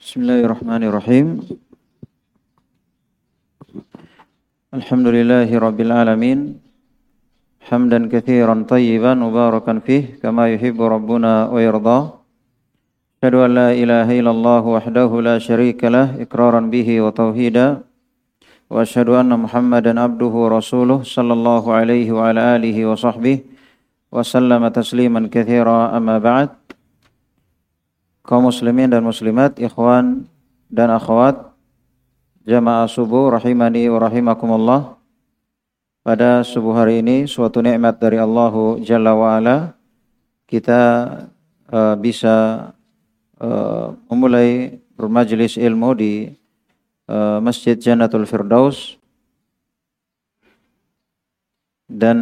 بسم الله الرحمن الرحيم الحمد لله رب العالمين حمدا كثيرا طيبا مباركا فيه كما يحب ربنا ويرضى أشهد أن لا إله إلا الله وحده لا شريك له إقرارا به وتوحيدا وأشهد أن محمدا عبده ورسوله صلى الله عليه وعلى آله وصحبه وسلم تسليما كثيرا أما بعد kaum muslimin dan muslimat, ikhwan dan akhwat, jamaah subuh rahimani wa rahimakumullah. Pada subuh hari ini suatu nikmat dari Allah Jalla wa ala kita uh, bisa uh, memulai bermajlis ilmu di uh, Masjid Jannatul Firdaus dan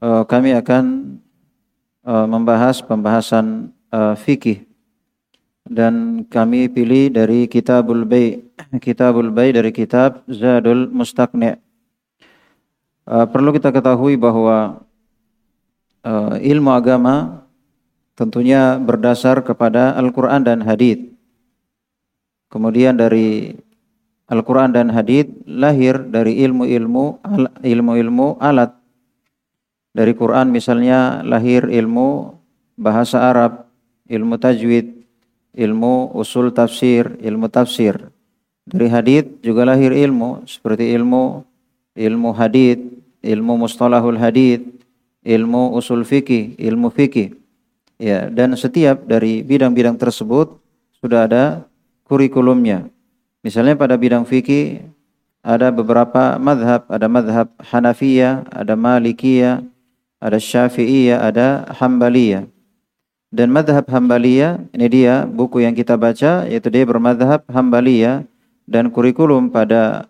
uh, kami akan uh, membahas pembahasan uh, fikih dan kami pilih dari Kitabul Bay. Kitabul Bay dari kitab Zadul Mustaqni. Uh, perlu kita ketahui bahwa uh, ilmu agama tentunya berdasar kepada Al-Quran dan Hadith. Kemudian dari Al-Quran dan Hadith lahir dari ilmu-ilmu ilmu-ilmu alat. Dari Quran misalnya lahir ilmu bahasa Arab, ilmu tajwid, ilmu usul tafsir, ilmu tafsir. Dari hadith juga lahir ilmu seperti ilmu ilmu hadith, ilmu mustalahul hadith, ilmu usul fikih, ilmu fikih. Ya, dan setiap dari bidang-bidang tersebut sudah ada kurikulumnya. Misalnya pada bidang fikih ada beberapa madhab, ada madhab Hanafiyah, ada Malikiyah, ada Syafi'iyah, ada Hambaliyah. Dan madhab Hambaliyah, ini dia buku yang kita baca, yaitu dia bermadhab Hambaliyah dan kurikulum pada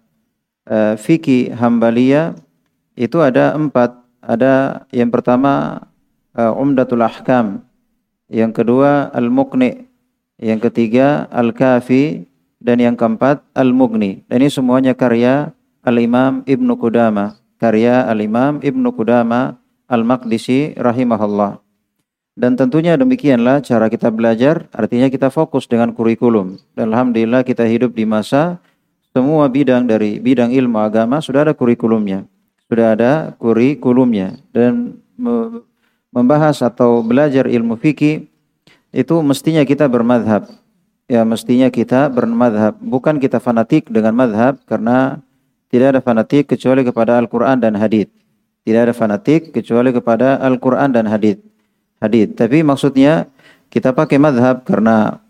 uh, fikih Hambaliyah itu ada empat. Ada yang pertama uh, Umdatul Ahkam, yang kedua Al-Muqni, yang ketiga Al-Kafi, dan yang keempat Al-Mughni. Dan ini semuanya karya Al-Imam Ibnu Qudama, karya Al-Imam Ibnu Qudama Al-Maqdisi rahimahullah. Dan tentunya demikianlah cara kita belajar, artinya kita fokus dengan kurikulum. Dan Alhamdulillah kita hidup di masa semua bidang dari bidang ilmu agama sudah ada kurikulumnya. Sudah ada kurikulumnya. Dan membahas atau belajar ilmu fikih itu mestinya kita bermadhab. Ya mestinya kita bermadhab. Bukan kita fanatik dengan madhab karena tidak ada fanatik kecuali kepada Al-Quran dan hadith. Tidak ada fanatik kecuali kepada Al-Quran dan hadith hadith. Tapi maksudnya kita pakai madhab karena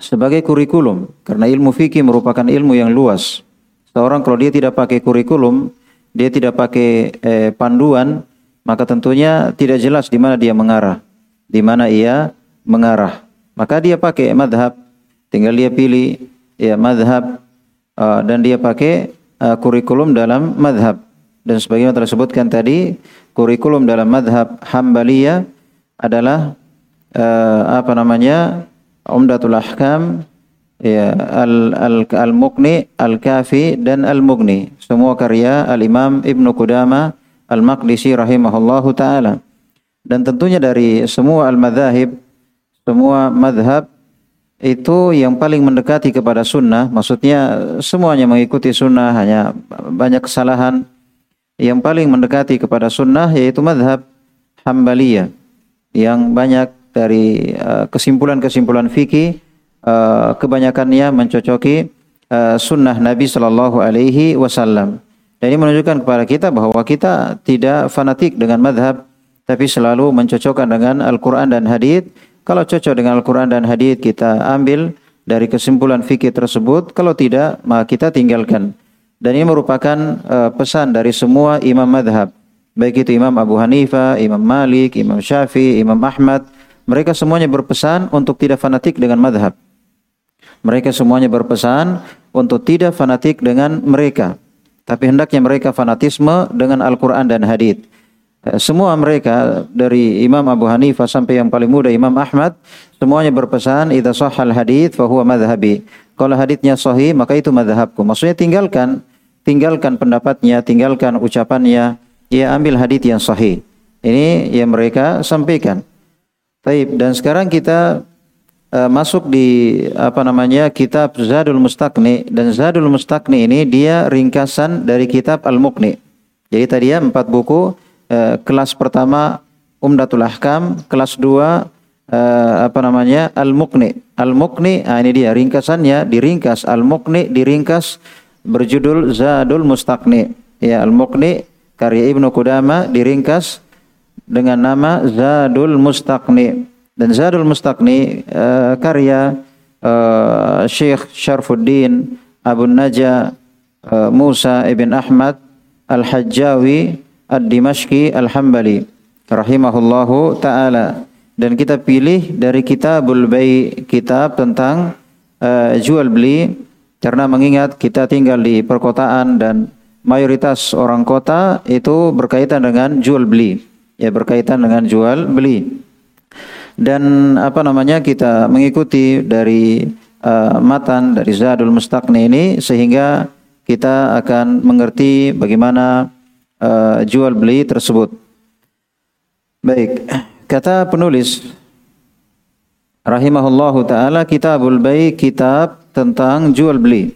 sebagai kurikulum. Karena ilmu fikih merupakan ilmu yang luas. Seorang kalau dia tidak pakai kurikulum, dia tidak pakai eh, panduan, maka tentunya tidak jelas di mana dia mengarah. Di mana ia mengarah. Maka dia pakai madhab. Tinggal dia pilih ya madhab uh, dan dia pakai uh, kurikulum dalam madhab. Dan sebagaimana telah sebutkan tadi, kurikulum dalam madhab Hambaliyah adalah uh, apa namanya Umdatul Ahkam ya al al al Mughni al Kafi dan al Mughni semua karya Al Imam Ibnu Qudama Al Maqdisi rahimahullahu taala. Dan tentunya dari semua al madhahib semua madhab itu yang paling mendekati kepada sunnah. Maksudnya semuanya mengikuti sunnah hanya banyak kesalahan. Yang paling mendekati kepada sunnah yaitu madhab Hambaliyah yang banyak dari uh, kesimpulan-kesimpulan fikih uh, kebanyakannya mencocoki uh, sunnah Nabi Shallallahu Alaihi Wasallam. Dan ini menunjukkan kepada kita bahwa kita tidak fanatik dengan madhab, tapi selalu mencocokkan dengan Al-Quran dan Hadith. Kalau cocok dengan Al-Quran dan Hadith kita ambil dari kesimpulan fikih tersebut. Kalau tidak, maka kita tinggalkan. Dan ini merupakan uh, pesan dari semua imam madhab baik itu Imam Abu Hanifah, Imam Malik, Imam Syafi'i, Imam Ahmad, mereka semuanya berpesan untuk tidak fanatik dengan madhab. Mereka semuanya berpesan untuk tidak fanatik dengan mereka. Tapi hendaknya mereka fanatisme dengan Al-Quran dan Hadith. Eh, semua mereka dari Imam Abu Hanifah sampai yang paling muda Imam Ahmad semuanya berpesan idza sahhal hadits fa huwa madhhabi. Kalau haditsnya sahih maka itu madhabku. Maksudnya tinggalkan tinggalkan pendapatnya, tinggalkan ucapannya, ia ambil hadis yang sahih. Ini yang mereka sampaikan. Taib dan sekarang kita uh, masuk di apa namanya kitab Zadul Mustaqni dan Zadul Mustaqni ini dia ringkasan dari kitab Al-Muqni. Jadi tadi ya empat buku uh, kelas pertama Umdatul Ahkam, kelas dua uh, apa namanya Al-Muqni. Al-Muqni, ah ini dia ringkasannya diringkas Al-Muqni diringkas berjudul Zadul Mustaqni. Ya, Al-Muqni karya Ibnu Qudama diringkas dengan nama Zadul Mustaqni. Dan Zadul Mustaqni uh, karya uh, Syekh Syarfuddin Abu Naja uh, Musa ibn Ahmad Al-Hajjawi Ad-Dimashqi Al-Hambali rahimahullahu taala dan kita pilih dari Kitabul Bai kitab tentang uh, jual beli karena mengingat kita tinggal di perkotaan dan mayoritas orang kota itu berkaitan dengan jual beli. Ya berkaitan dengan jual beli. Dan apa namanya kita mengikuti dari uh, matan dari Zadul Mustaqni ini sehingga kita akan mengerti bagaimana uh, jual beli tersebut. Baik Kata penulis rahimahullahu taala Kitabul Bai kitab tentang jual beli.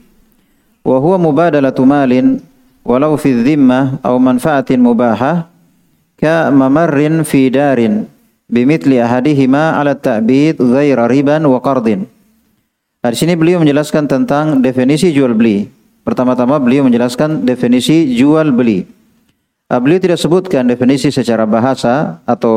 Wa huwa mubadalatu malin walau fi dhimmah aw manfaatin mubahah ka mamarrin fi darin bimithli ahadihima ala ta'bid ghaira riban wa qardin. Nah, di sini beliau menjelaskan tentang definisi jual beli. Pertama-tama beliau menjelaskan definisi jual beli. Ah, beliau tidak sebutkan definisi secara bahasa atau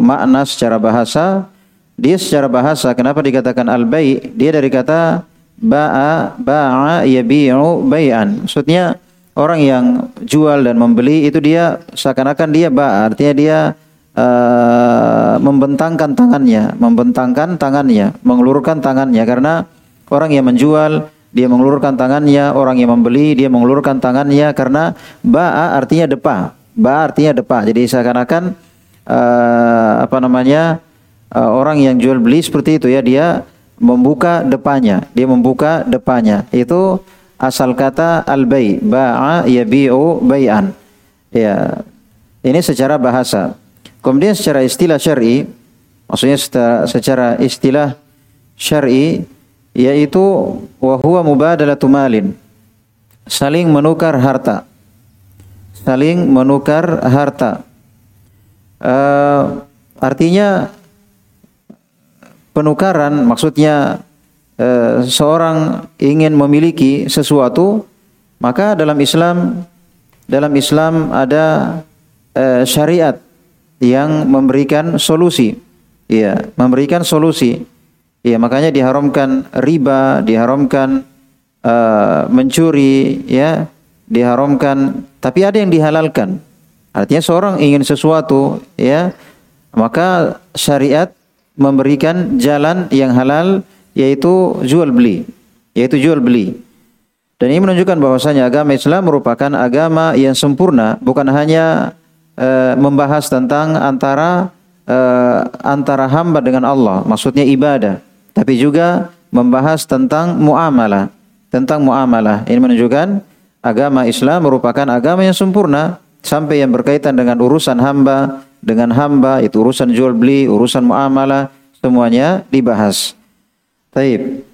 makna secara bahasa. Dia secara bahasa, kenapa dikatakan al-bai? Dia dari kata ba'a ba'a yabi'u bai'an. Maksudnya orang yang jual dan membeli itu dia seakan-akan dia ba'a, artinya dia uh, membentangkan tangannya, membentangkan tangannya, mengelurkan tangannya karena orang yang menjual dia mengulurkan tangannya, orang yang membeli dia mengulurkan tangannya karena ba'a artinya depa. Ba artinya depa. Jadi seakan-akan uh, apa namanya? Uh, orang yang jual beli seperti itu ya, dia membuka depannya, dia membuka depannya. Itu asal kata al-bai, ba'a yabi'u bai'an. Ya. Ini secara bahasa. Kemudian secara istilah syar'i, maksudnya secara, secara istilah syar'i yaitu wa huwa mubadalatu malin saling menukar harta saling menukar harta uh, artinya penukaran maksudnya uh, seorang ingin memiliki sesuatu maka dalam Islam dalam Islam ada uh, syariat yang memberikan solusi ya memberikan solusi Ya, makanya diharamkan riba, diharamkan uh, mencuri, ya, diharamkan. Tapi ada yang dihalalkan. Artinya seorang ingin sesuatu, ya, maka syariat memberikan jalan yang halal yaitu jual beli, yaitu jual beli. Dan ini menunjukkan bahwasanya agama Islam merupakan agama yang sempurna, bukan hanya uh, membahas tentang antara uh, antara hamba dengan Allah, maksudnya ibadah tapi juga membahas tentang muamalah, tentang muamalah. Ini menunjukkan agama Islam merupakan agama yang sempurna sampai yang berkaitan dengan urusan hamba, dengan hamba itu urusan jual beli, urusan muamalah, semuanya dibahas. Taib.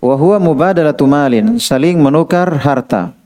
Wa huwa mubadalatu malin, saling menukar harta.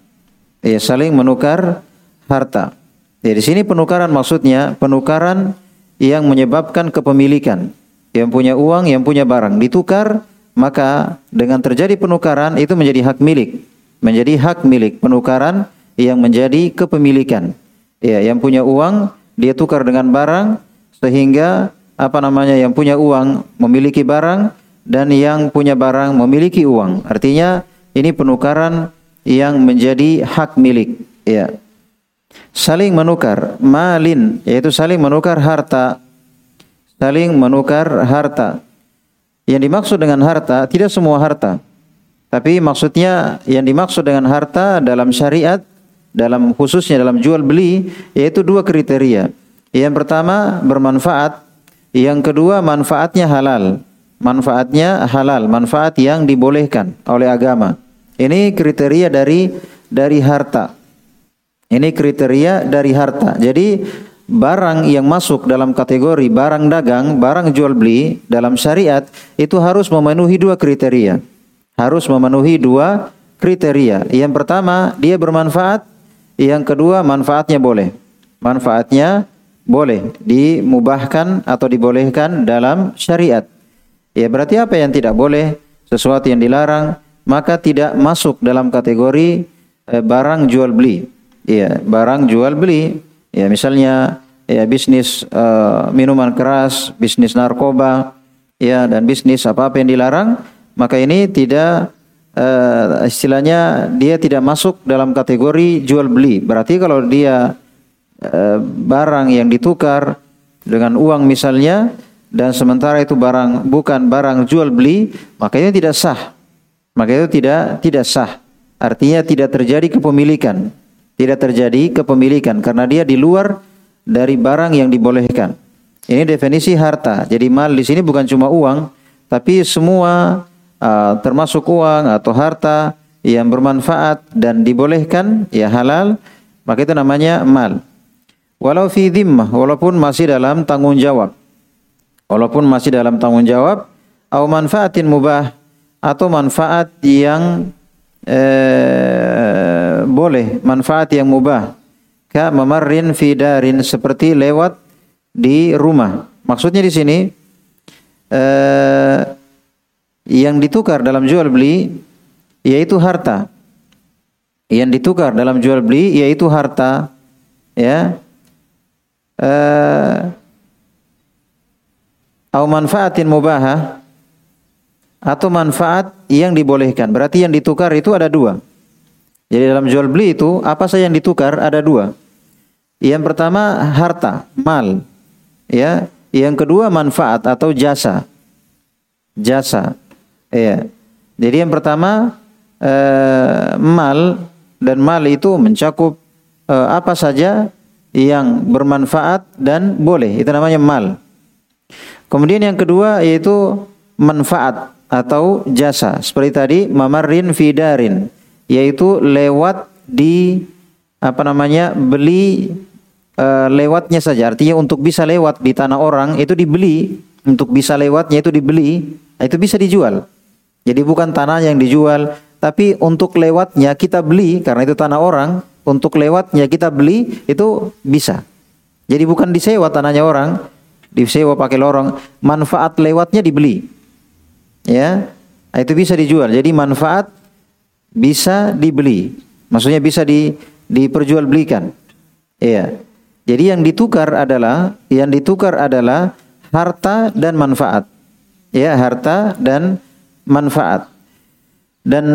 Ya, saling menukar harta. Ya, di sini penukaran maksudnya penukaran yang menyebabkan kepemilikan yang punya uang, yang punya barang ditukar, maka dengan terjadi penukaran itu menjadi hak milik, menjadi hak milik penukaran yang menjadi kepemilikan. Ya, yang punya uang dia tukar dengan barang sehingga apa namanya yang punya uang memiliki barang dan yang punya barang memiliki uang. Artinya ini penukaran yang menjadi hak milik. Ya. Saling menukar malin yaitu saling menukar harta saling menukar harta. Yang dimaksud dengan harta tidak semua harta. Tapi maksudnya yang dimaksud dengan harta dalam syariat, dalam khususnya dalam jual beli, yaitu dua kriteria. Yang pertama bermanfaat, yang kedua manfaatnya halal. Manfaatnya halal, manfaat yang dibolehkan oleh agama. Ini kriteria dari dari harta. Ini kriteria dari harta. Jadi barang yang masuk dalam kategori barang dagang, barang jual beli dalam syariat itu harus memenuhi dua kriteria. Harus memenuhi dua kriteria. Yang pertama, dia bermanfaat. Yang kedua, manfaatnya boleh. Manfaatnya boleh dimubahkan atau dibolehkan dalam syariat. Ya berarti apa yang tidak boleh? Sesuatu yang dilarang, maka tidak masuk dalam kategori eh, barang jual beli. Ya, barang jual beli. Ya, misalnya ya bisnis uh, minuman keras, bisnis narkoba, ya dan bisnis apa-apa yang dilarang, maka ini tidak uh, istilahnya dia tidak masuk dalam kategori jual beli. Berarti kalau dia uh, barang yang ditukar dengan uang misalnya dan sementara itu barang bukan barang jual beli, maka ini tidak sah. Maka itu tidak tidak sah. Artinya tidak terjadi kepemilikan. Tidak terjadi kepemilikan karena dia di luar dari barang yang dibolehkan. Ini definisi harta. Jadi mal di sini bukan cuma uang, tapi semua uh, termasuk uang atau harta yang bermanfaat dan dibolehkan ya halal, maka itu namanya mal. Walau fi dhimmah, walaupun masih dalam tanggung jawab. Walaupun masih dalam tanggung jawab, atau manfaatin mubah atau manfaat yang eh, boleh manfaat yang mubah. Ka memarrin fi darin seperti lewat di rumah. Maksudnya di sini eh, yang ditukar dalam jual beli yaitu harta. Yang ditukar dalam jual beli yaitu harta. Ya. Eh, au manfaatin mubahah atau manfaat yang dibolehkan. Berarti yang ditukar itu ada dua. Jadi dalam jual beli itu apa saja yang ditukar ada dua. Yang pertama harta, mal. Ya, yang kedua manfaat atau jasa. Jasa. Ya. Jadi yang pertama eh, mal dan mal itu mencakup eh, apa saja yang bermanfaat dan boleh. Itu namanya mal. Kemudian yang kedua yaitu manfaat atau jasa. Seperti tadi mamarin fidarin yaitu lewat di apa namanya beli e, lewatnya saja. Artinya untuk bisa lewat di tanah orang itu dibeli, untuk bisa lewatnya itu dibeli, itu bisa dijual. Jadi bukan tanah yang dijual, tapi untuk lewatnya kita beli karena itu tanah orang, untuk lewatnya kita beli itu bisa. Jadi bukan disewa tanahnya orang, disewa pakai lorong, manfaat lewatnya dibeli ya itu bisa dijual. Jadi manfaat bisa dibeli. Maksudnya bisa di diperjualbelikan. Iya. Jadi yang ditukar adalah yang ditukar adalah harta dan manfaat. Ya, harta dan manfaat. Dan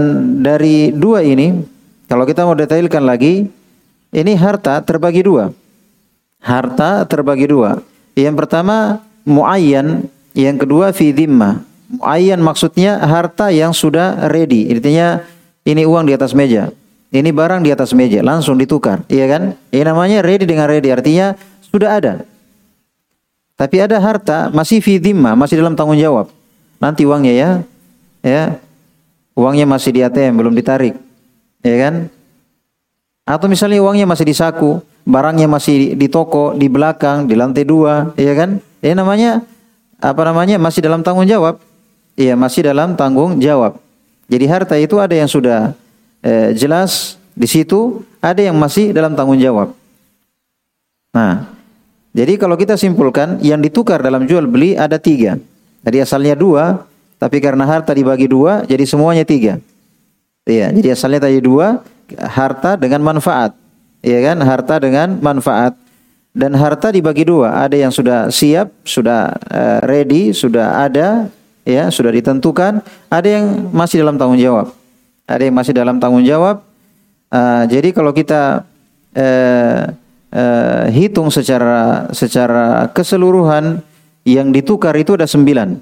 dari dua ini kalau kita mau detailkan lagi, ini harta terbagi dua. Harta terbagi dua. Yang pertama muayyan, yang kedua fi Muayyan maksudnya harta yang sudah ready. Intinya ini uang di atas meja. Ini barang di atas meja, langsung ditukar. Iya kan? Ini namanya ready dengan ready. Artinya sudah ada. Tapi ada harta masih fidimah, masih dalam tanggung jawab. Nanti uangnya ya. Ya. Uangnya masih di ATM, belum ditarik. Ya kan? Atau misalnya uangnya masih di saku, barangnya masih di, toko, di belakang, di lantai dua, ya kan? Ini namanya apa namanya? Masih dalam tanggung jawab. Iya, masih dalam tanggung jawab. Jadi harta itu ada yang sudah eh, jelas di situ, ada yang masih dalam tanggung jawab. Nah, jadi kalau kita simpulkan, yang ditukar dalam jual beli ada tiga. Jadi asalnya dua, tapi karena harta dibagi dua, jadi semuanya tiga. Iya, jadi asalnya tadi dua, harta dengan manfaat. Iya kan, harta dengan manfaat. Dan harta dibagi dua, ada yang sudah siap, sudah uh, ready, sudah ada, ya sudah ditentukan, ada yang masih dalam tanggung jawab. Ada yang masih dalam tanggung jawab. Uh, jadi kalau kita uh, uh, hitung secara secara keseluruhan yang ditukar itu ada sembilan.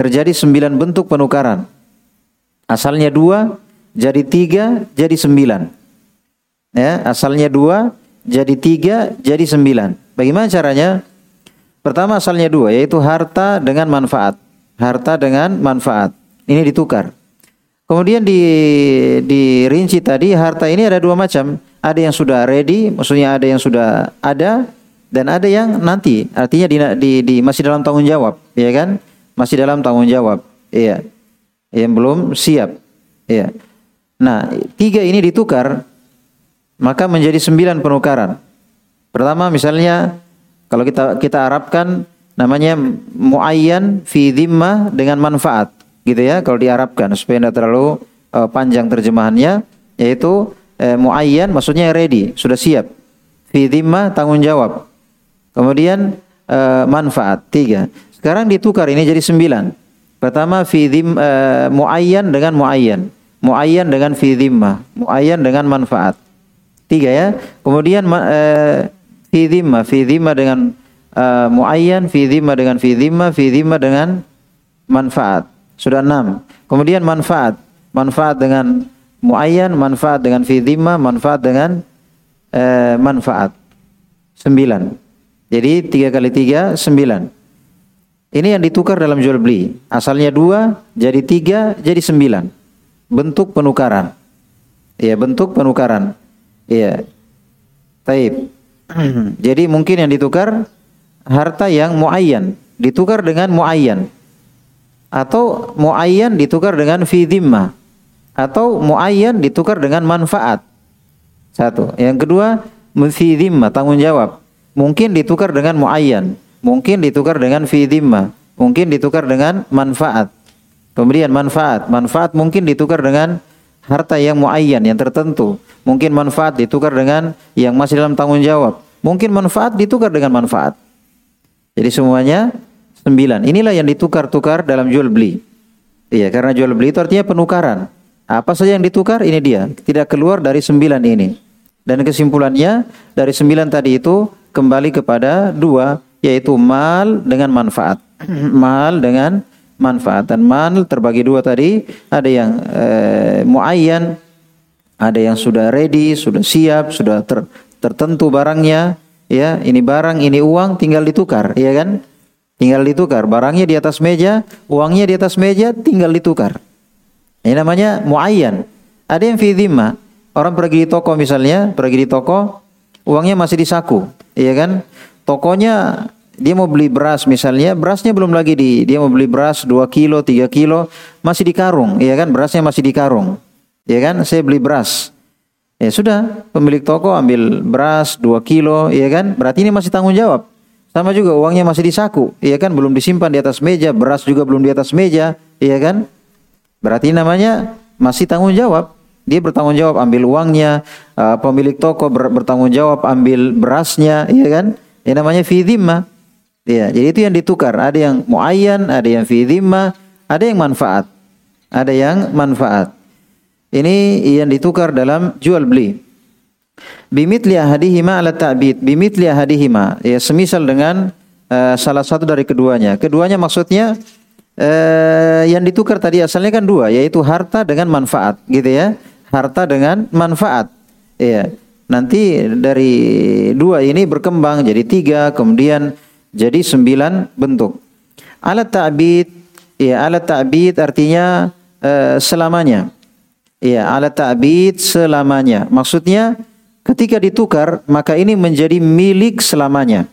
Terjadi sembilan bentuk penukaran. Asalnya dua, jadi tiga, jadi sembilan. Ya, asalnya dua, jadi tiga, jadi sembilan. Bagaimana caranya? Pertama asalnya dua, yaitu harta dengan manfaat harta dengan manfaat. Ini ditukar. Kemudian di dirinci tadi harta ini ada dua macam. Ada yang sudah ready, maksudnya ada yang sudah ada, dan ada yang nanti, artinya di, di, di masih dalam tanggung jawab, ya kan? Masih dalam tanggung jawab, iya. Yang belum siap, iya. Nah, tiga ini ditukar, maka menjadi sembilan penukaran. Pertama misalnya kalau kita kita Arabkan namanya muayyan fi dhimmah dengan manfaat, gitu ya. Kalau diarabkan supaya tidak terlalu uh, panjang terjemahannya, yaitu uh, muayyan maksudnya ready, sudah siap. Fi dhimmah tanggung jawab. Kemudian uh, manfaat tiga. Sekarang ditukar ini jadi sembilan. Pertama fi dhim uh, muayyan dengan muayyan. Muayyan dengan fi dhimmah. Muayyan dengan manfaat. Tiga ya. Kemudian uh, fi dhimmah dengan uh, muayyan. Fi dhimmah dengan fi dhimmah dengan manfaat. Sudah enam. Kemudian manfaat. Manfaat dengan muayyan. Manfaat dengan fi. Manfaat dengan uh, manfaat. Sembilan. Jadi tiga kali tiga sembilan. Ini yang ditukar dalam jual beli. Asalnya dua, jadi tiga, jadi sembilan. Bentuk penukaran. Iya, bentuk penukaran. Iya. Taib. jadi mungkin yang ditukar harta yang muayyan, ditukar dengan muayyan. Atau muayyan ditukar dengan fi Atau muayyan ditukar dengan manfaat. Satu. Yang kedua, fi tanggung jawab. Mungkin ditukar dengan muayyan, mungkin ditukar dengan fi mungkin ditukar dengan manfaat. Kemudian manfaat, manfaat mungkin ditukar dengan harta yang muayyan yang tertentu. Mungkin manfaat ditukar dengan yang masih dalam tanggung jawab. Mungkin manfaat ditukar dengan manfaat. Jadi semuanya sembilan. Inilah yang ditukar-tukar dalam jual beli. Iya, karena jual beli itu artinya penukaran. Apa saja yang ditukar, ini dia. Tidak keluar dari sembilan ini. Dan kesimpulannya, dari sembilan tadi itu, kembali kepada dua yaitu mal dengan manfaat. mal dengan manfaat dan mal terbagi dua tadi ada yang eh, muayyan ada yang sudah ready, sudah siap, sudah ter, tertentu barangnya, ya. Ini barang, ini uang tinggal ditukar, ya kan? Tinggal ditukar. Barangnya di atas meja, uangnya di atas meja, tinggal ditukar. Ini namanya muayyan. Ada yang fi Orang pergi di toko misalnya, pergi di toko, uangnya masih di saku, iya kan? Tokonya dia mau beli beras misalnya, berasnya belum lagi di, dia mau beli beras 2 kilo, 3 kilo, masih di karung, iya kan? Berasnya masih di karung, iya kan? Saya beli beras. Ya sudah, pemilik toko ambil beras 2 kilo, iya kan? Berarti ini masih tanggung jawab. Sama juga uangnya masih di saku, iya kan? Belum disimpan di atas meja, beras juga belum di atas meja, iya kan? Berarti namanya masih tanggung jawab. Dia bertanggung jawab ambil uangnya, uh, pemilik toko ber, bertanggung jawab ambil berasnya, iya kan? Ini namanya fi Ya, jadi itu yang ditukar. Ada yang muayyan, ada yang fi ada yang manfaat. Ada yang manfaat. Ini yang ditukar dalam jual beli. Bimitli ahadihima ala ta'bid. Bimitli ahadihima. Ya, semisal dengan uh, salah satu dari keduanya. Keduanya maksudnya uh, yang ditukar tadi asalnya kan dua, yaitu harta dengan manfaat, gitu ya harta dengan manfaat. Iya. Nanti dari dua ini berkembang jadi tiga, kemudian jadi sembilan bentuk. Alat ta'bid, ya alat ta'bid artinya uh, selamanya. Iya, alat ta'bid selamanya. Maksudnya ketika ditukar maka ini menjadi milik selamanya.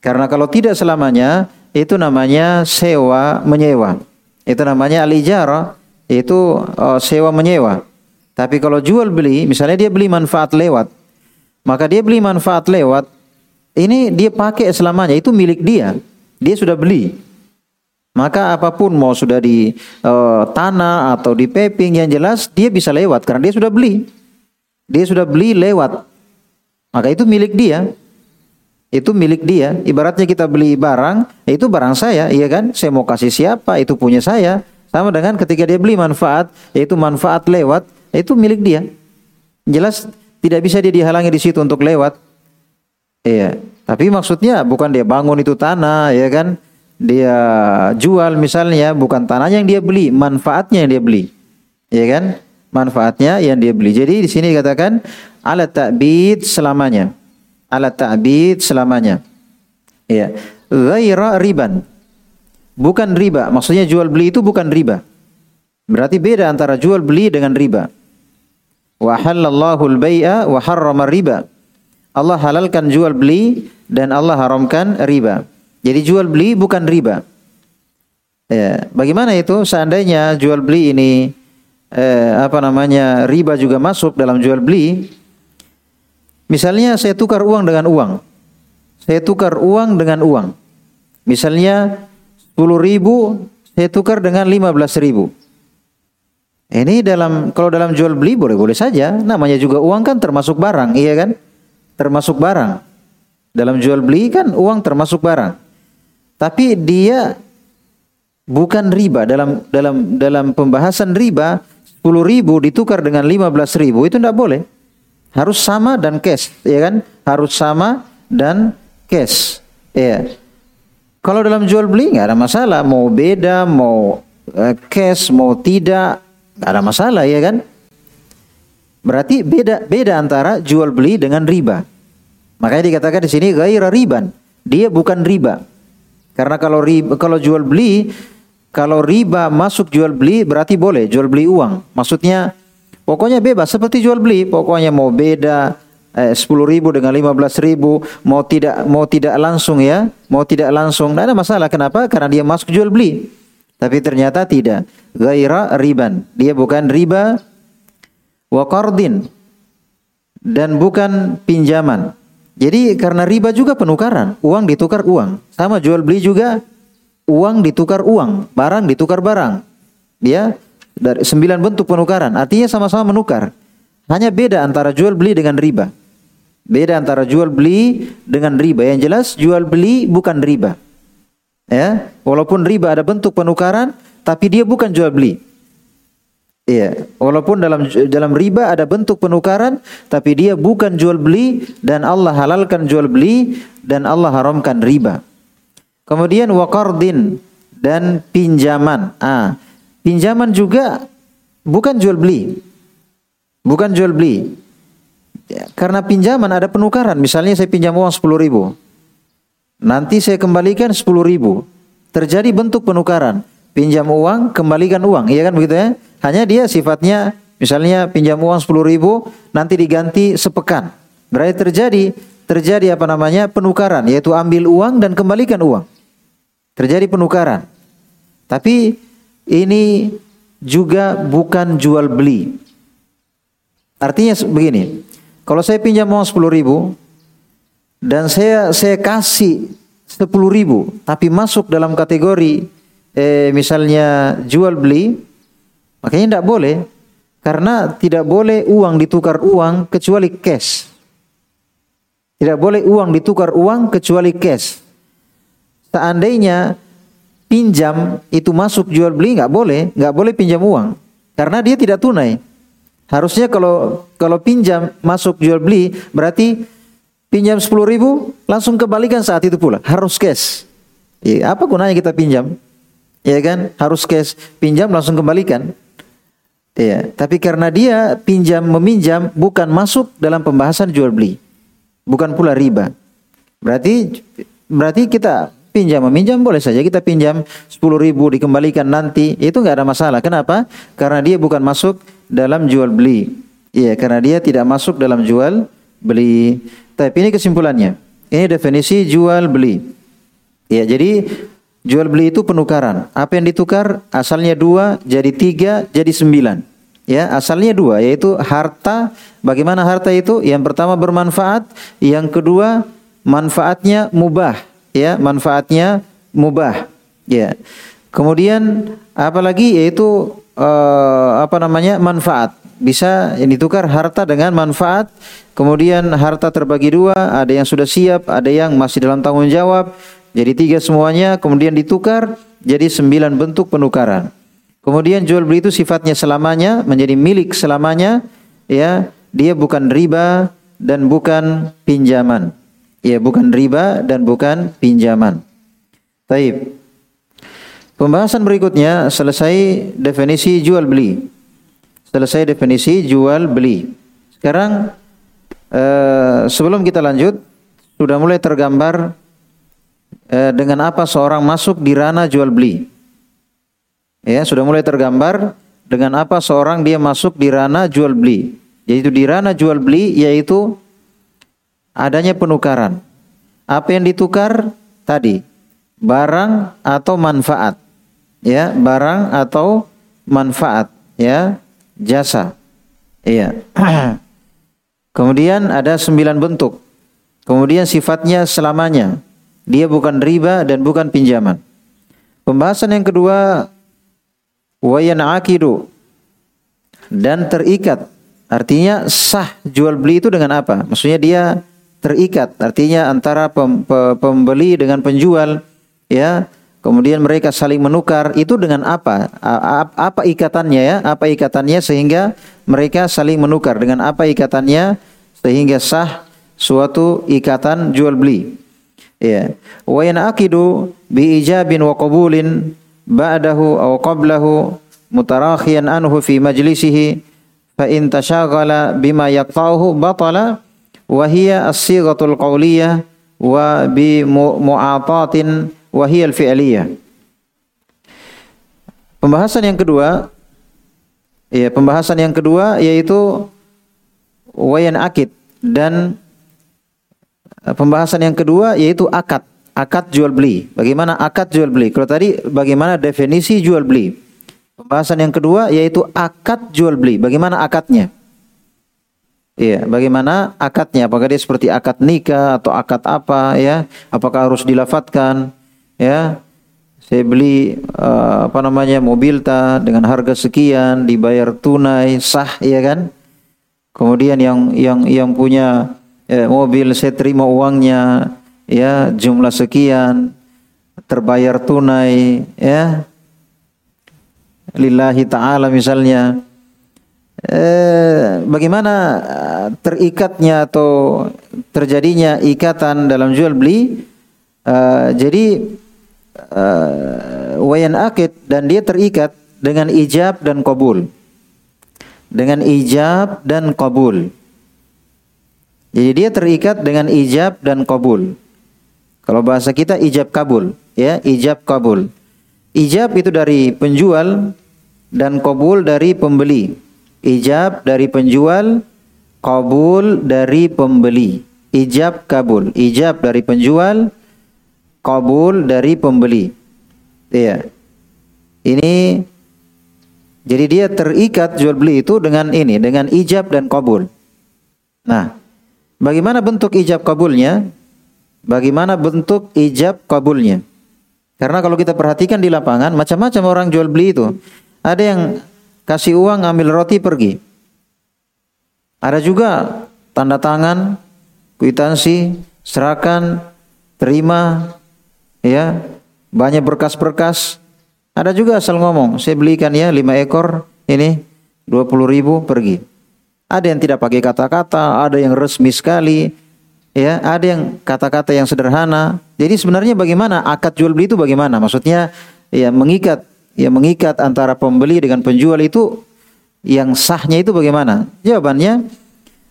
Karena kalau tidak selamanya itu namanya sewa menyewa. Itu namanya alijara, itu uh, sewa menyewa. Tapi kalau jual beli, misalnya dia beli manfaat lewat, maka dia beli manfaat lewat, ini dia pakai selamanya, itu milik dia. Dia sudah beli. Maka apa pun mau sudah di uh, tanah atau di peping yang jelas dia bisa lewat karena dia sudah beli. Dia sudah beli lewat. Maka itu milik dia. Itu milik dia. Ibaratnya kita beli barang, itu barang saya, iya kan? Saya mau kasih siapa, itu punya saya. Sama dengan ketika dia beli manfaat, yaitu manfaat lewat, itu milik dia. Jelas tidak bisa dia dihalangi di situ untuk lewat. Iya, tapi maksudnya bukan dia bangun itu tanah, ya kan? Dia jual misalnya bukan tanahnya yang dia beli, manfaatnya yang dia beli. Ya kan? Manfaatnya yang dia beli. Jadi di sini dikatakan alat ta'bid selamanya. Alat ta'bid selamanya. Iya. Ghaira riban. Bukan riba. Maksudnya jual beli itu bukan riba. Berarti beda antara jual beli dengan riba. Wa halallahu al-bai'a wa harrama riba. Allah halalkan jual beli dan Allah haramkan riba. Jadi jual beli bukan riba. Ya, bagaimana itu seandainya jual beli ini eh, apa namanya riba juga masuk dalam jual beli? Misalnya saya tukar uang dengan uang. Saya tukar uang dengan uang. Misalnya 10 ribu saya tukar dengan 15 ribu. Ini dalam kalau dalam jual beli boleh-boleh saja. Namanya juga uang kan termasuk barang, iya kan? Termasuk barang. Dalam jual beli kan uang termasuk barang. Tapi dia bukan riba dalam dalam dalam pembahasan riba 10 ribu ditukar dengan 15 ribu itu tidak boleh. Harus sama dan cash, ya kan? Harus sama dan cash. Ya. Kalau dalam jual beli nggak ada masalah, mau beda, mau uh, cash, mau tidak, nggak ada masalah, ya kan? Berarti beda beda antara jual beli dengan riba. Makanya dikatakan di sini gaira riban. Dia bukan riba. Karena kalau riba, kalau jual beli, kalau riba masuk jual beli berarti boleh jual beli uang. Maksudnya pokoknya bebas seperti jual beli. Pokoknya mau beda eh, 10 ribu dengan 15 ribu, mau tidak mau tidak langsung ya, mau tidak langsung. Tidak ada masalah. Kenapa? Karena dia masuk jual beli. Tapi ternyata tidak. Gaira riban. Dia bukan riba wa dan bukan pinjaman. Jadi karena riba juga penukaran, uang ditukar uang. Sama jual beli juga uang ditukar uang, barang ditukar barang. Ya, dari sembilan bentuk penukaran. Artinya sama-sama menukar. Hanya beda antara jual beli dengan riba. Beda antara jual beli dengan riba. Yang jelas jual beli bukan riba. Ya, walaupun riba ada bentuk penukaran, tapi dia bukan jual beli. Iya, walaupun dalam dalam riba ada bentuk penukaran, tapi dia bukan jual beli dan Allah halalkan jual beli dan Allah haramkan riba. Kemudian waqardin dan pinjaman. Ah, pinjaman juga bukan jual beli. Bukan jual beli. Ya, karena pinjaman ada penukaran. Misalnya saya pinjam uang 10 ribu. Nanti saya kembalikan 10 ribu. Terjadi bentuk penukaran. Pinjam uang, kembalikan uang. Iya kan begitu ya? Hanya dia sifatnya misalnya pinjam uang 10 ribu nanti diganti sepekan. Berarti terjadi terjadi apa namanya penukaran yaitu ambil uang dan kembalikan uang. Terjadi penukaran. Tapi ini juga bukan jual beli. Artinya begini, kalau saya pinjam uang 10 ribu dan saya saya kasih 10 ribu tapi masuk dalam kategori eh, misalnya jual beli Makanya tidak boleh karena tidak boleh uang ditukar uang kecuali cash. Tidak boleh uang ditukar uang kecuali cash. Seandainya pinjam itu masuk jual beli nggak boleh, nggak boleh pinjam uang karena dia tidak tunai. Harusnya kalau kalau pinjam masuk jual beli berarti pinjam sepuluh ribu langsung kembalikan saat itu pula harus cash. Ya, apa gunanya kita pinjam? Ya kan harus cash pinjam langsung kembalikan. Iya, tapi karena dia pinjam meminjam bukan masuk dalam pembahasan jual beli. Bukan pula riba. Berarti berarti kita pinjam meminjam boleh saja kita pinjam 10 ribu dikembalikan nanti itu nggak ada masalah. Kenapa? Karena dia bukan masuk dalam jual beli. Iya, karena dia tidak masuk dalam jual beli. Tapi ini kesimpulannya. Ini definisi jual beli. Ya, jadi jual beli itu penukaran. Apa yang ditukar? Asalnya dua, jadi tiga, jadi sembilan. Ya, asalnya dua yaitu harta. Bagaimana harta itu? Yang pertama bermanfaat, yang kedua manfaatnya mubah, ya, manfaatnya mubah. Ya. Kemudian apalagi yaitu uh, apa namanya? manfaat. Bisa ini tukar harta dengan manfaat. Kemudian harta terbagi dua, ada yang sudah siap, ada yang masih dalam tanggung jawab. Jadi tiga semuanya kemudian ditukar jadi sembilan bentuk penukaran. Kemudian jual beli itu sifatnya selamanya, menjadi milik selamanya, ya. Dia bukan riba dan bukan pinjaman. Ya, bukan riba dan bukan pinjaman. Taib. Pembahasan berikutnya selesai definisi jual beli. Selesai definisi jual beli. Sekarang eh, sebelum kita lanjut sudah mulai tergambar eh, dengan apa seorang masuk di ranah jual beli. Ya, sudah mulai tergambar dengan apa seorang dia masuk di ranah jual beli. Yaitu di ranah jual beli yaitu adanya penukaran. Apa yang ditukar tadi? Barang atau manfaat. Ya, barang atau manfaat, ya, jasa. Iya. Kemudian ada sembilan bentuk. Kemudian sifatnya selamanya. Dia bukan riba dan bukan pinjaman. Pembahasan yang kedua wayan akidu dan terikat. Artinya sah jual beli itu dengan apa? Maksudnya dia terikat. Artinya antara pem, pembeli dengan penjual ya. Kemudian mereka saling menukar itu dengan apa? Apa ikatannya ya? Apa ikatannya sehingga mereka saling menukar dengan apa ikatannya sehingga sah suatu ikatan jual beli. Ya. Wa yanaqidu bi ijabin wa qabulin ba'dahu aw qablahu mutarakhiyan anhu fi majlisihi fa in tashaghala bima yaqta'uhu batala wa hiya as-sighatul qawliyah wa bi mu'atatin wa hiya al-fi'liyah. Pembahasan yang kedua ya pembahasan yang kedua yaitu wayan akid dan pembahasan yang kedua yaitu akad. Akad jual beli. Bagaimana akad jual beli? Kalau tadi bagaimana definisi jual beli? Pembahasan yang kedua yaitu akad jual beli. Bagaimana akadnya? Iya, bagaimana akadnya? Apakah dia seperti akad nikah atau akad apa ya? Apakah harus dilafatkan? Ya. Saya beli uh, apa namanya mobil ta dengan harga sekian dibayar tunai sah ya kan? Kemudian yang yang yang punya ya, mobil saya terima uangnya ya jumlah sekian terbayar tunai ya. Lillahi taala misalnya. Eh, bagaimana eh, terikatnya atau terjadinya ikatan dalam jual beli? Uh, jadi uh, wayan akid dan dia terikat dengan ijab dan kabul dengan ijab dan kabul jadi dia terikat dengan ijab dan kabul. Kalau bahasa kita ijab kabul, ya, ijab kabul. Ijab itu dari penjual dan kabul dari pembeli. Ijab dari penjual, kabul dari pembeli. Ijab kabul, ijab dari penjual, kabul dari pembeli. Iya. Ini jadi dia terikat jual beli itu dengan ini, dengan ijab dan kabul. Nah, Bagaimana bentuk ijab kabulnya? Bagaimana bentuk ijab kabulnya? Karena kalau kita perhatikan di lapangan, macam-macam orang jual beli itu. Ada yang kasih uang ambil roti pergi. Ada juga tanda tangan, kwitansi, serahkan, terima, ya, banyak berkas-berkas. Ada juga asal ngomong, saya belikan ya lima ekor ini dua puluh ribu pergi. Ada yang tidak pakai kata-kata, ada yang resmi sekali, ya, ada yang kata-kata yang sederhana. Jadi sebenarnya bagaimana akad jual beli itu bagaimana? Maksudnya ya mengikat ya mengikat antara pembeli dengan penjual itu yang sahnya itu bagaimana? Jawabannya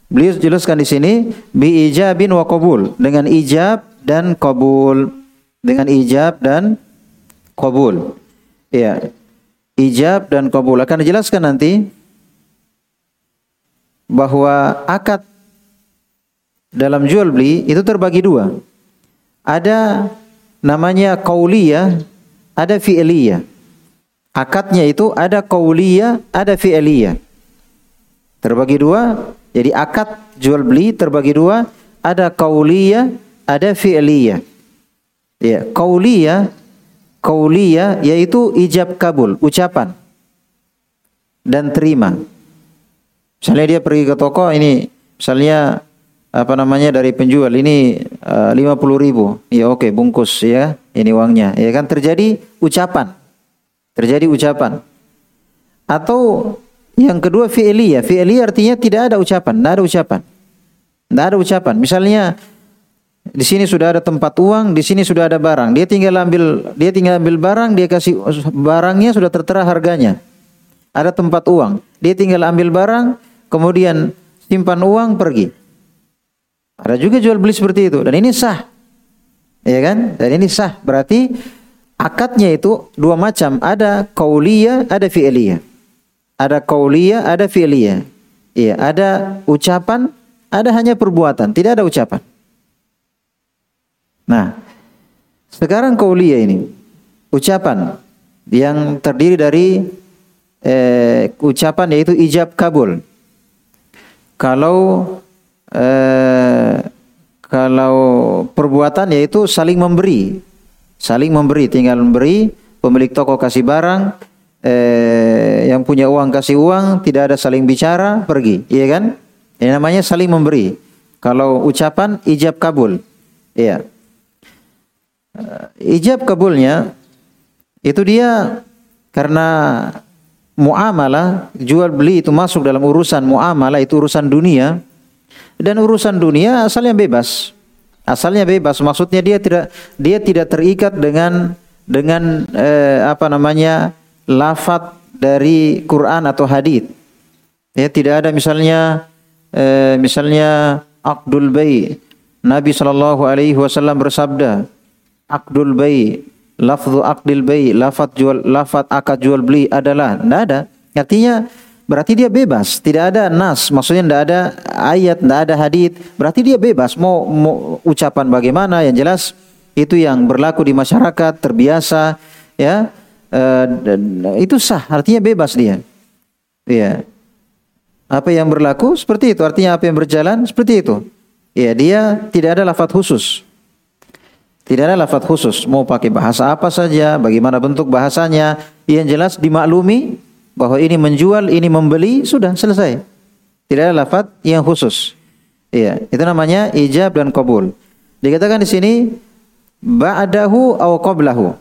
beliau jelaskan di sini bi ijabin wa qabul dengan ijab dan qabul dengan ijab dan qabul. Ya. Ijab dan qabul akan dijelaskan nanti bahwa akad dalam jual beli itu terbagi dua. Ada namanya kauliyah, ada fi'liyah. Akadnya itu ada kauliyah, ada fi'liyah. Terbagi dua. Jadi akad jual beli terbagi dua. Ada kauliyah, ada fi'liyah. Ya, kauliyah, kauliyah yaitu ijab kabul, ucapan dan terima. Misalnya dia pergi ke toko ini, misalnya apa namanya dari penjual ini eh, lima puluh ribu, ya oke okay, bungkus ya, ini uangnya, ya kan terjadi ucapan, terjadi ucapan. Atau yang kedua fi'li ya, fi'li artinya tidak ada ucapan, tidak ada ucapan, tidak ada ucapan. Misalnya di sini sudah ada tempat uang, di sini sudah ada barang. Dia tinggal ambil, dia tinggal ambil barang, dia kasih barangnya sudah tertera harganya. Ada tempat uang, dia tinggal ambil barang, kemudian simpan uang pergi. Ada juga jual beli seperti itu dan ini sah. Ya kan? Dan ini sah. Berarti akadnya itu dua macam, ada kauliyah, ada fi'liyah. Ada kauliyah, ada fi'liyah. Iya, ada ucapan, ada hanya perbuatan, tidak ada ucapan. Nah, sekarang kaulia ini ucapan yang terdiri dari eh, ucapan yaitu ijab kabul. Kalau eh, kalau perbuatan yaitu saling memberi, saling memberi, tinggal memberi, pemilik toko kasih barang, eh, yang punya uang kasih uang, tidak ada saling bicara, pergi, iya kan? Ini namanya saling memberi. Kalau ucapan ijab kabul, iya. Uh, ijab kabulnya itu dia karena muamalah jual beli itu masuk dalam urusan muamalah itu urusan dunia. Dan urusan dunia asalnya bebas. Asalnya bebas maksudnya dia tidak dia tidak terikat dengan dengan eh, apa namanya lafat dari Quran atau hadis ya tidak ada misalnya eh, misalnya akdul bay. Nabi Shallallahu Alaihi Wasallam bersabda akdul bay lafzu akdil bay, lafat jual lafat akad jual beli adalah tidak ada. Artinya berarti dia bebas, tidak ada nas, maksudnya tidak ada ayat, tidak ada hadis, berarti dia bebas mau, mau ucapan bagaimana yang jelas itu yang berlaku di masyarakat terbiasa ya uh, itu sah, artinya bebas dia. Ya. Apa yang berlaku seperti itu, artinya apa yang berjalan seperti itu. Ya, dia tidak ada lafat khusus. Tidak ada lafaz khusus, mau pakai bahasa apa saja, bagaimana bentuk bahasanya, yang jelas dimaklumi bahwa ini menjual, ini membeli, sudah selesai. Tidak ada lafaz yang khusus. Iya, itu namanya ijab dan qabul. Dikatakan di sini ba'dahu aw qablahu.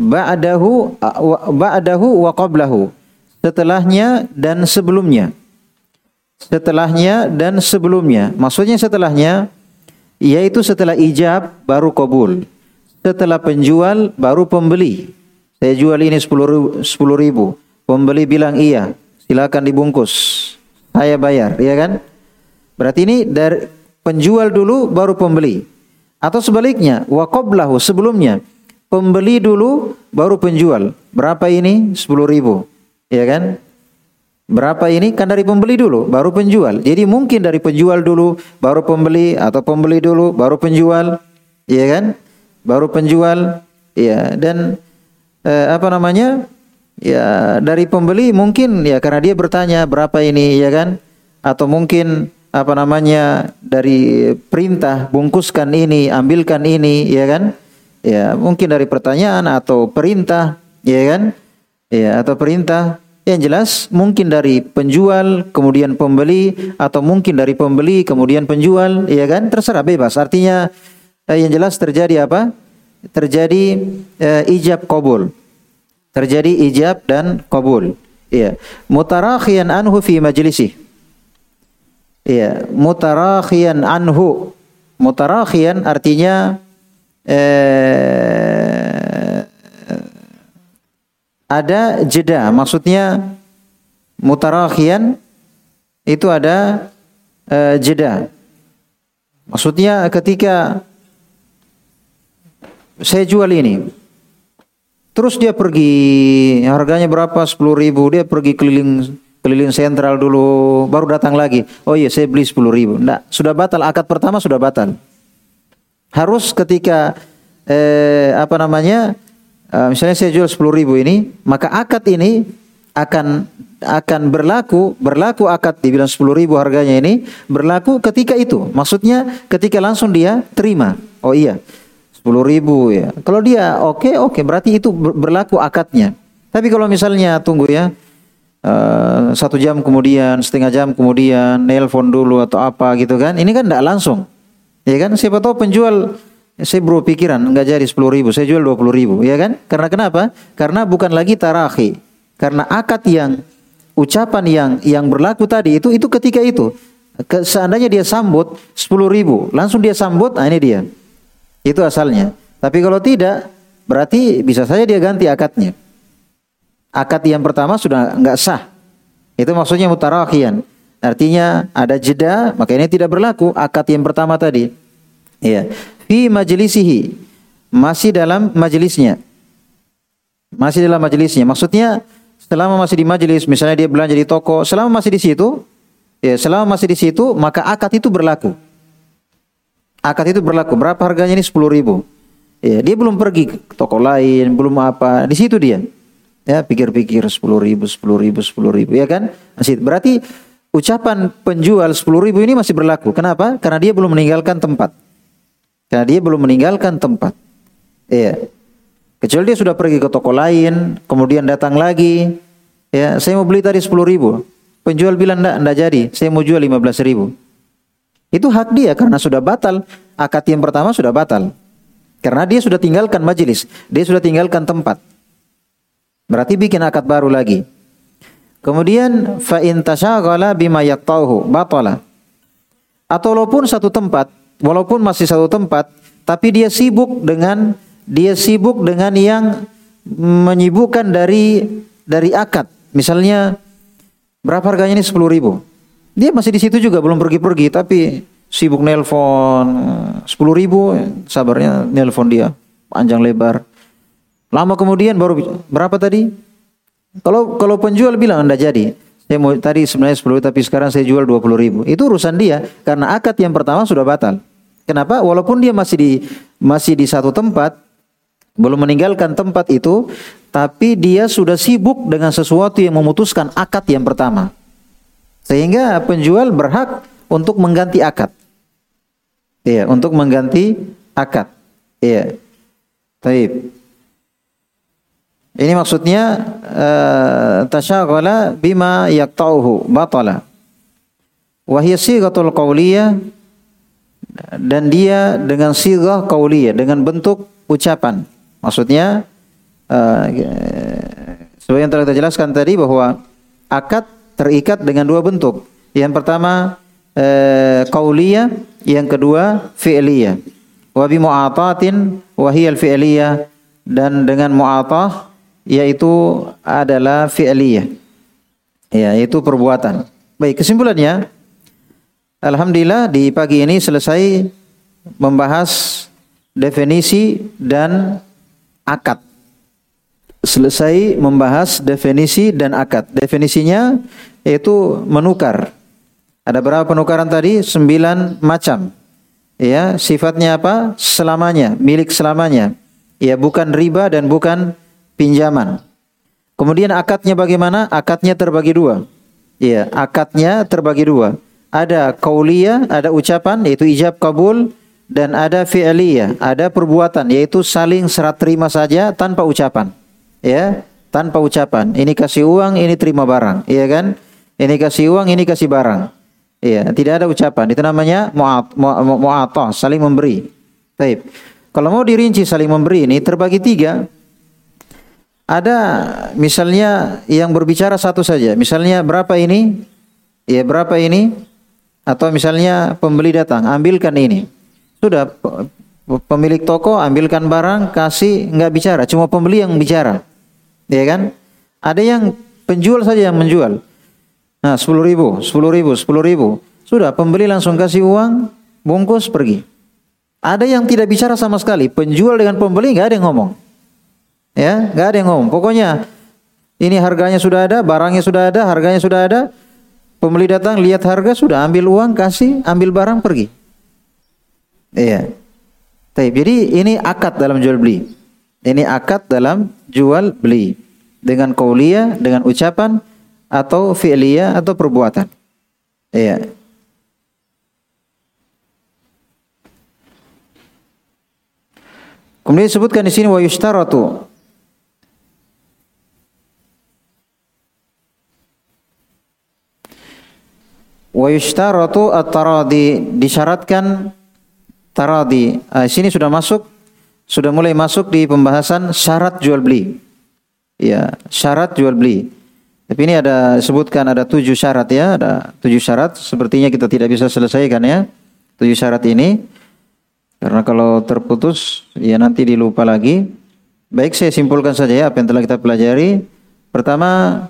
Ba'dahu ba'dahu wa qablahu. Setelahnya dan sebelumnya. Setelahnya dan sebelumnya. Maksudnya setelahnya yaitu setelah ijab baru kabul. Setelah penjual baru pembeli. Saya jual ini sepuluh ribu. Pembeli bilang iya, silakan dibungkus. Saya bayar, ya kan? Berarti ini dari penjual dulu baru pembeli. Atau sebaliknya, wakoblahu sebelumnya. Pembeli dulu baru penjual. Berapa ini? Sepuluh ribu. Ya kan? Berapa ini? Kan dari pembeli dulu, baru penjual. Jadi mungkin dari penjual dulu, baru pembeli, atau pembeli dulu, baru penjual. Iya kan? Baru penjual. Iya, dan eh, apa namanya? Ya, dari pembeli mungkin ya karena dia bertanya berapa ini, ya kan? Atau mungkin apa namanya? Dari perintah bungkuskan ini, ambilkan ini, ya kan? Ya, mungkin dari pertanyaan atau perintah, ya kan? Ya, atau perintah yang jelas mungkin dari penjual kemudian pembeli atau mungkin dari pembeli kemudian penjual, ya kan? Terserah bebas. Artinya eh, yang jelas terjadi apa? Terjadi eh, ijab kabul. Terjadi ijab dan kabul. Iya. Mutarakhiyan anhu fi majlisi. Iya, mutarakhiyan anhu. Mutarakhiyan artinya eh, ada jeda, maksudnya mutarakhian itu ada uh, jeda. Maksudnya ketika saya jual ini, terus dia pergi, harganya berapa? Sepuluh ribu, dia pergi keliling keliling sentral dulu, baru datang lagi. Oh iya, saya beli sepuluh ribu. Nggak, sudah batal, akad pertama sudah batal. Harus ketika eh, apa namanya uh, misalnya saya jual sepuluh ribu ini, maka akad ini akan akan berlaku berlaku akad dibilang sepuluh ribu harganya ini berlaku ketika itu. Maksudnya ketika langsung dia terima. Oh iya, sepuluh ribu ya. Kalau dia oke okay, oke okay, berarti itu berlaku akadnya. Tapi kalau misalnya tunggu ya uh, satu jam kemudian, setengah jam kemudian, nelpon dulu atau apa gitu kan, ini kan tidak langsung. Ya kan, siapa tahu penjual saya bro pikiran nggak jadi sepuluh ribu, saya jual dua puluh ribu, ya kan? Karena kenapa? Karena bukan lagi tarahi, karena akad yang ucapan yang yang berlaku tadi itu itu ketika itu. Seandainya dia sambut sepuluh ribu, langsung dia sambut, nah ini dia. Itu asalnya. Tapi kalau tidak, berarti bisa saja dia ganti akadnya. Akad yang pertama sudah nggak sah. Itu maksudnya mutarakhian. Artinya ada jeda, maka ini tidak berlaku akad yang pertama tadi. Iya fi majlisihi masih dalam majelisnya masih dalam majelisnya maksudnya selama masih di majelis misalnya dia belanja di toko selama masih di situ Ya, selama masih di situ, maka akad itu berlaku. Akad itu berlaku. Berapa harganya ini? 10 ribu. Ya, dia belum pergi ke toko lain, belum apa. Di situ dia. Ya, pikir-pikir 10 ribu, 10 ribu, 10 ribu. Ya kan? Masih. Berarti ucapan penjual 10 ribu ini masih berlaku. Kenapa? Karena dia belum meninggalkan tempat. Karena dia belum meninggalkan tempat. Iya. Kecuali dia sudah pergi ke toko lain, kemudian datang lagi. Ya, saya mau beli tadi 10 ribu. Penjual bilang enggak, enggak jadi. Saya mau jual 15 ribu. Itu hak dia karena sudah batal. Akad yang pertama sudah batal. Karena dia sudah tinggalkan majelis. Dia sudah tinggalkan tempat. Berarti bikin akad baru lagi. Kemudian fa in tasyaghala bima yaqtahu batala. Atau walaupun satu tempat walaupun masih satu tempat, tapi dia sibuk dengan dia sibuk dengan yang menyibukkan dari dari akad. Misalnya berapa harganya ini sepuluh ribu. Dia masih di situ juga belum pergi-pergi, tapi sibuk nelpon sepuluh ribu, sabarnya nelpon dia panjang lebar. Lama kemudian baru berapa tadi? Kalau kalau penjual bilang anda jadi, saya mau tadi sebenarnya 10 tapi sekarang saya jual 20 ribu. Itu urusan dia karena akad yang pertama sudah batal. Kenapa? Walaupun dia masih di masih di satu tempat, belum meninggalkan tempat itu, tapi dia sudah sibuk dengan sesuatu yang memutuskan akad yang pertama. Sehingga penjual berhak untuk mengganti akad. Iya, untuk mengganti akad. Iya. Taib. Ini maksudnya uh, tasyaghala bima yaqta'uhu batala. Wa hiya qawliyah dan dia dengan sirah kauliyah dengan bentuk ucapan. Maksudnya uh, sebagai yang telah kita jelaskan tadi bahwa akad terikat dengan dua bentuk. Yang pertama uh, kauliyah, yang kedua fi'liyah. Wa bi mu'atatin wa hiya fi'liyah dan dengan mu'atah yaitu adalah fi'liyah. Ya, itu perbuatan. Baik, kesimpulannya Alhamdulillah di pagi ini selesai membahas definisi dan akad. Selesai membahas definisi dan akad. Definisinya yaitu menukar. Ada berapa penukaran tadi? Sembilan macam. Ya, sifatnya apa? Selamanya, milik selamanya. Ya, bukan riba dan bukan pinjaman. Kemudian akadnya bagaimana? Akadnya terbagi dua. Ya, akadnya terbagi dua ada kauliyah, ada ucapan yaitu ijab kabul dan ada fi'liyah, ada perbuatan yaitu saling serat terima saja tanpa ucapan. Ya, tanpa ucapan. Ini kasih uang, ini terima barang, iya kan? Ini kasih uang, ini kasih barang. Iya, tidak ada ucapan. Itu namanya mu'at, mu'atah, saling memberi. Baik. Kalau mau dirinci saling memberi ini terbagi tiga. Ada misalnya yang berbicara satu saja. Misalnya berapa ini? Ya berapa ini? Atau misalnya pembeli datang, ambilkan ini. Sudah pemilik toko ambilkan barang, kasih nggak bicara, cuma pembeli yang bicara. Ya kan? Ada yang penjual saja yang menjual. Nah, sepuluh ribu, sepuluh ribu, sepuluh ribu. Sudah, pembeli langsung kasih uang, bungkus, pergi. Ada yang tidak bicara sama sekali. Penjual dengan pembeli nggak ada yang ngomong. Ya, nggak ada yang ngomong. Pokoknya ini harganya sudah ada, barangnya sudah ada, harganya sudah ada. Pembeli datang lihat harga sudah ambil uang kasih ambil barang pergi. Iya. Jadi ini akad dalam jual beli. Ini akad dalam jual beli dengan kaulia, dengan ucapan atau fi'liyah atau perbuatan. Iya. Kemudian disebutkan di sini wa yushtaratu Wa yushtaratu at-taradi disyaratkan taradi. Ah, sini sudah masuk sudah mulai masuk di pembahasan syarat jual beli. Ya, syarat jual beli. Tapi ini ada sebutkan ada tujuh syarat ya, ada tujuh syarat. Sepertinya kita tidak bisa selesaikan ya tujuh syarat ini. Karena kalau terputus ya nanti dilupa lagi. Baik saya simpulkan saja ya apa yang telah kita pelajari. Pertama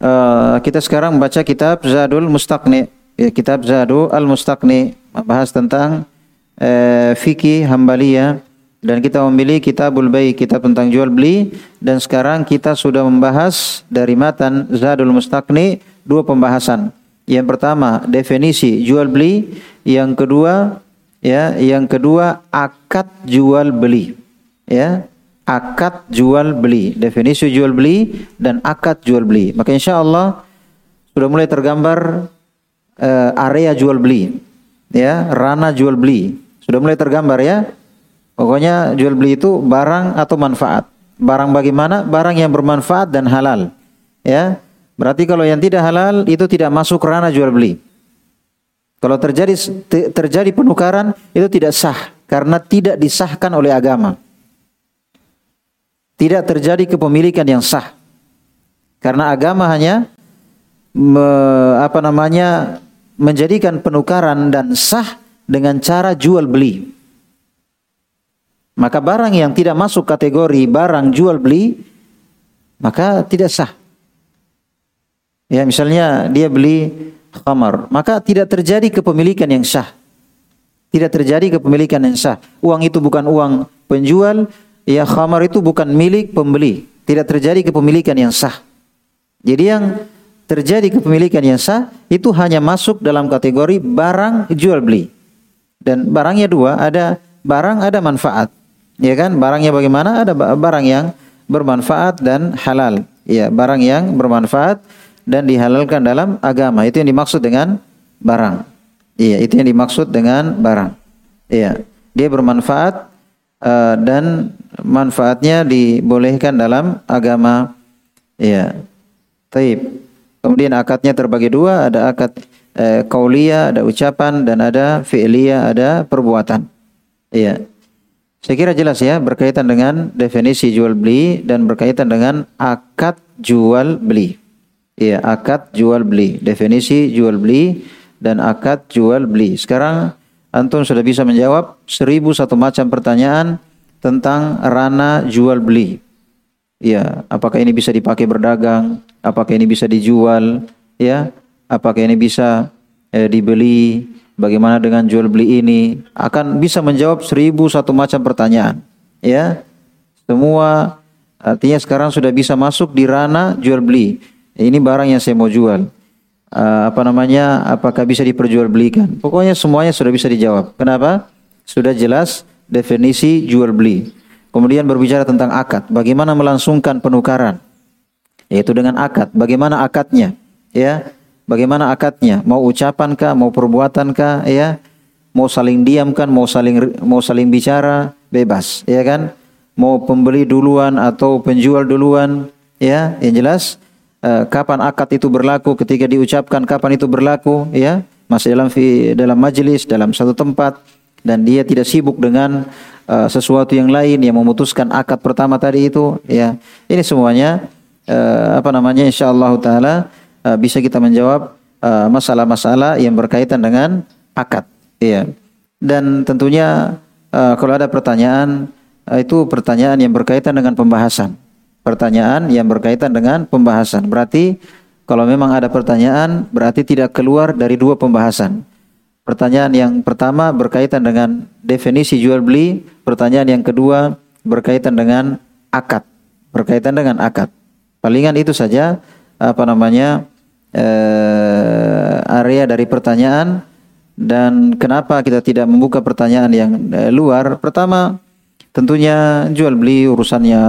uh, kita sekarang membaca kitab Zadul Mustaqni. Ya, kitab Zadul Al Mustaqni membahas tentang uh, fikih Hambaliyah dan kita memilih kitabul Bay, kitab tentang jual beli dan sekarang kita sudah membahas dari matan Zadul Mustaqni dua pembahasan. Yang pertama definisi jual beli, yang kedua ya, yang kedua akad jual beli. Ya, akad jual beli, definisi jual beli dan akad jual beli. Maka insya Allah sudah mulai tergambar uh, area jual beli, ya, rana jual beli. Sudah mulai tergambar ya. Pokoknya jual beli itu barang atau manfaat. Barang bagaimana? Barang yang bermanfaat dan halal. Ya. Berarti kalau yang tidak halal itu tidak masuk ranah jual beli. Kalau terjadi terjadi penukaran itu tidak sah karena tidak disahkan oleh agama. Tidak terjadi kepemilikan yang sah. Karena agama hanya me, apa namanya menjadikan penukaran dan sah dengan cara jual beli. Maka barang yang tidak masuk kategori barang jual beli maka tidak sah. Ya, misalnya dia beli khamar, maka tidak terjadi kepemilikan yang sah. Tidak terjadi kepemilikan yang sah. Uang itu bukan uang penjual, ya khamar itu bukan milik pembeli. Tidak terjadi kepemilikan yang sah. Jadi yang terjadi kepemilikan yang sah itu hanya masuk dalam kategori barang jual beli. Dan barangnya dua, ada barang ada manfaat. Ya kan? Barangnya bagaimana? Ada barang yang bermanfaat dan halal. Ya, barang yang bermanfaat dan dihalalkan dalam agama. Itu yang dimaksud dengan barang. Iya, itu yang dimaksud dengan barang. Iya, dia bermanfaat uh, dan manfaatnya dibolehkan dalam agama. Iya. Taib. Kemudian akadnya terbagi dua, ada akad eh, kaulia, ada ucapan dan ada fi'liya, ada perbuatan. Iya. Saya kira jelas ya berkaitan dengan definisi jual beli dan berkaitan dengan akad jual beli. Iya, akad jual beli. Definisi jual beli dan akad jual beli. Sekarang antum sudah bisa menjawab seribu satu macam pertanyaan tentang rana jual beli. Iya, apakah ini bisa dipakai berdagang? Apakah ini bisa dijual? Ya, apakah ini bisa eh, dibeli? bagaimana dengan jual beli ini akan bisa menjawab seribu satu macam pertanyaan ya semua artinya sekarang sudah bisa masuk di ranah jual beli ini barang yang saya mau jual uh, apa namanya apakah bisa diperjualbelikan? Pokoknya semuanya sudah bisa dijawab. Kenapa? Sudah jelas definisi jual beli. Kemudian berbicara tentang akad. Bagaimana melangsungkan penukaran? Yaitu dengan akad. Bagaimana akadnya? Ya Bagaimana akadnya? Mau ucapan kah, mau perbuatan kah, ya? Mau saling diam kan, mau saling mau saling bicara, bebas, ya kan? Mau pembeli duluan atau penjual duluan, ya? Yang jelas uh, kapan akad itu berlaku, ketika diucapkan kapan itu berlaku, ya? Masih dalam dalam majelis, dalam satu tempat dan dia tidak sibuk dengan uh, sesuatu yang lain yang memutuskan akad pertama tadi itu, ya. Ini semuanya uh, apa namanya insyaallah taala uh, bisa kita menjawab eh, masalah-masalah uh, yang berkaitan dengan akad. Iya. Dan tentunya uh, kalau ada pertanyaan uh, itu pertanyaan yang berkaitan dengan pembahasan. Pertanyaan yang berkaitan dengan pembahasan. Berarti kalau memang ada pertanyaan berarti tidak keluar dari dua pembahasan. Pertanyaan yang pertama berkaitan dengan definisi jual beli, pertanyaan yang kedua berkaitan dengan akad, berkaitan dengan akad. Palingan itu saja apa namanya uh, area dari pertanyaan dan kenapa kita tidak membuka pertanyaan yang uh, luar? Pertama, tentunya jual beli urusannya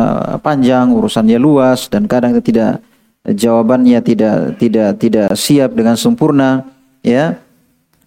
panjang, urusannya luas dan kadang tidak jawabannya tidak tidak tidak siap dengan sempurna, ya.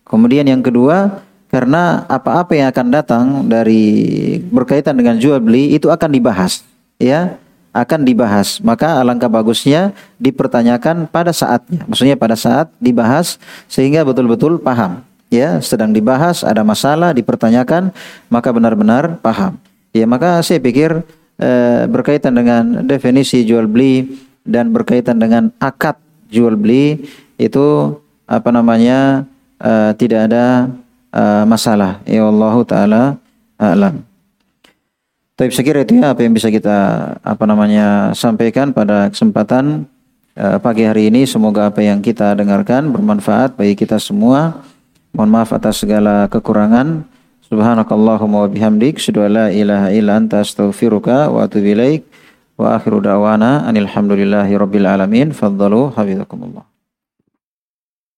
Kemudian yang kedua, karena apa-apa yang akan datang dari berkaitan dengan jual beli itu akan dibahas, ya akan dibahas. Maka alangkah bagusnya dipertanyakan pada saatnya. Maksudnya pada saat dibahas sehingga betul-betul paham. Ya, sedang dibahas ada masalah dipertanyakan maka benar-benar paham. Ya, maka saya pikir eh, berkaitan dengan definisi jual beli dan berkaitan dengan akad jual beli itu apa namanya eh, tidak ada eh, masalah. Ya Allah taala alam. Tapi saya kira itu ya apa yang bisa kita apa namanya sampaikan pada kesempatan uh, pagi hari ini. Semoga apa yang kita dengarkan bermanfaat bagi kita semua. Mohon maaf atas segala kekurangan. Subhanakallahumma wa bihamdik. la ilaha illa anta astaghfiruka wa atubu ilaik. Wa akhiru da'wana anilhamdulillahi rabbil alamin. Faddalu hafizakumullah.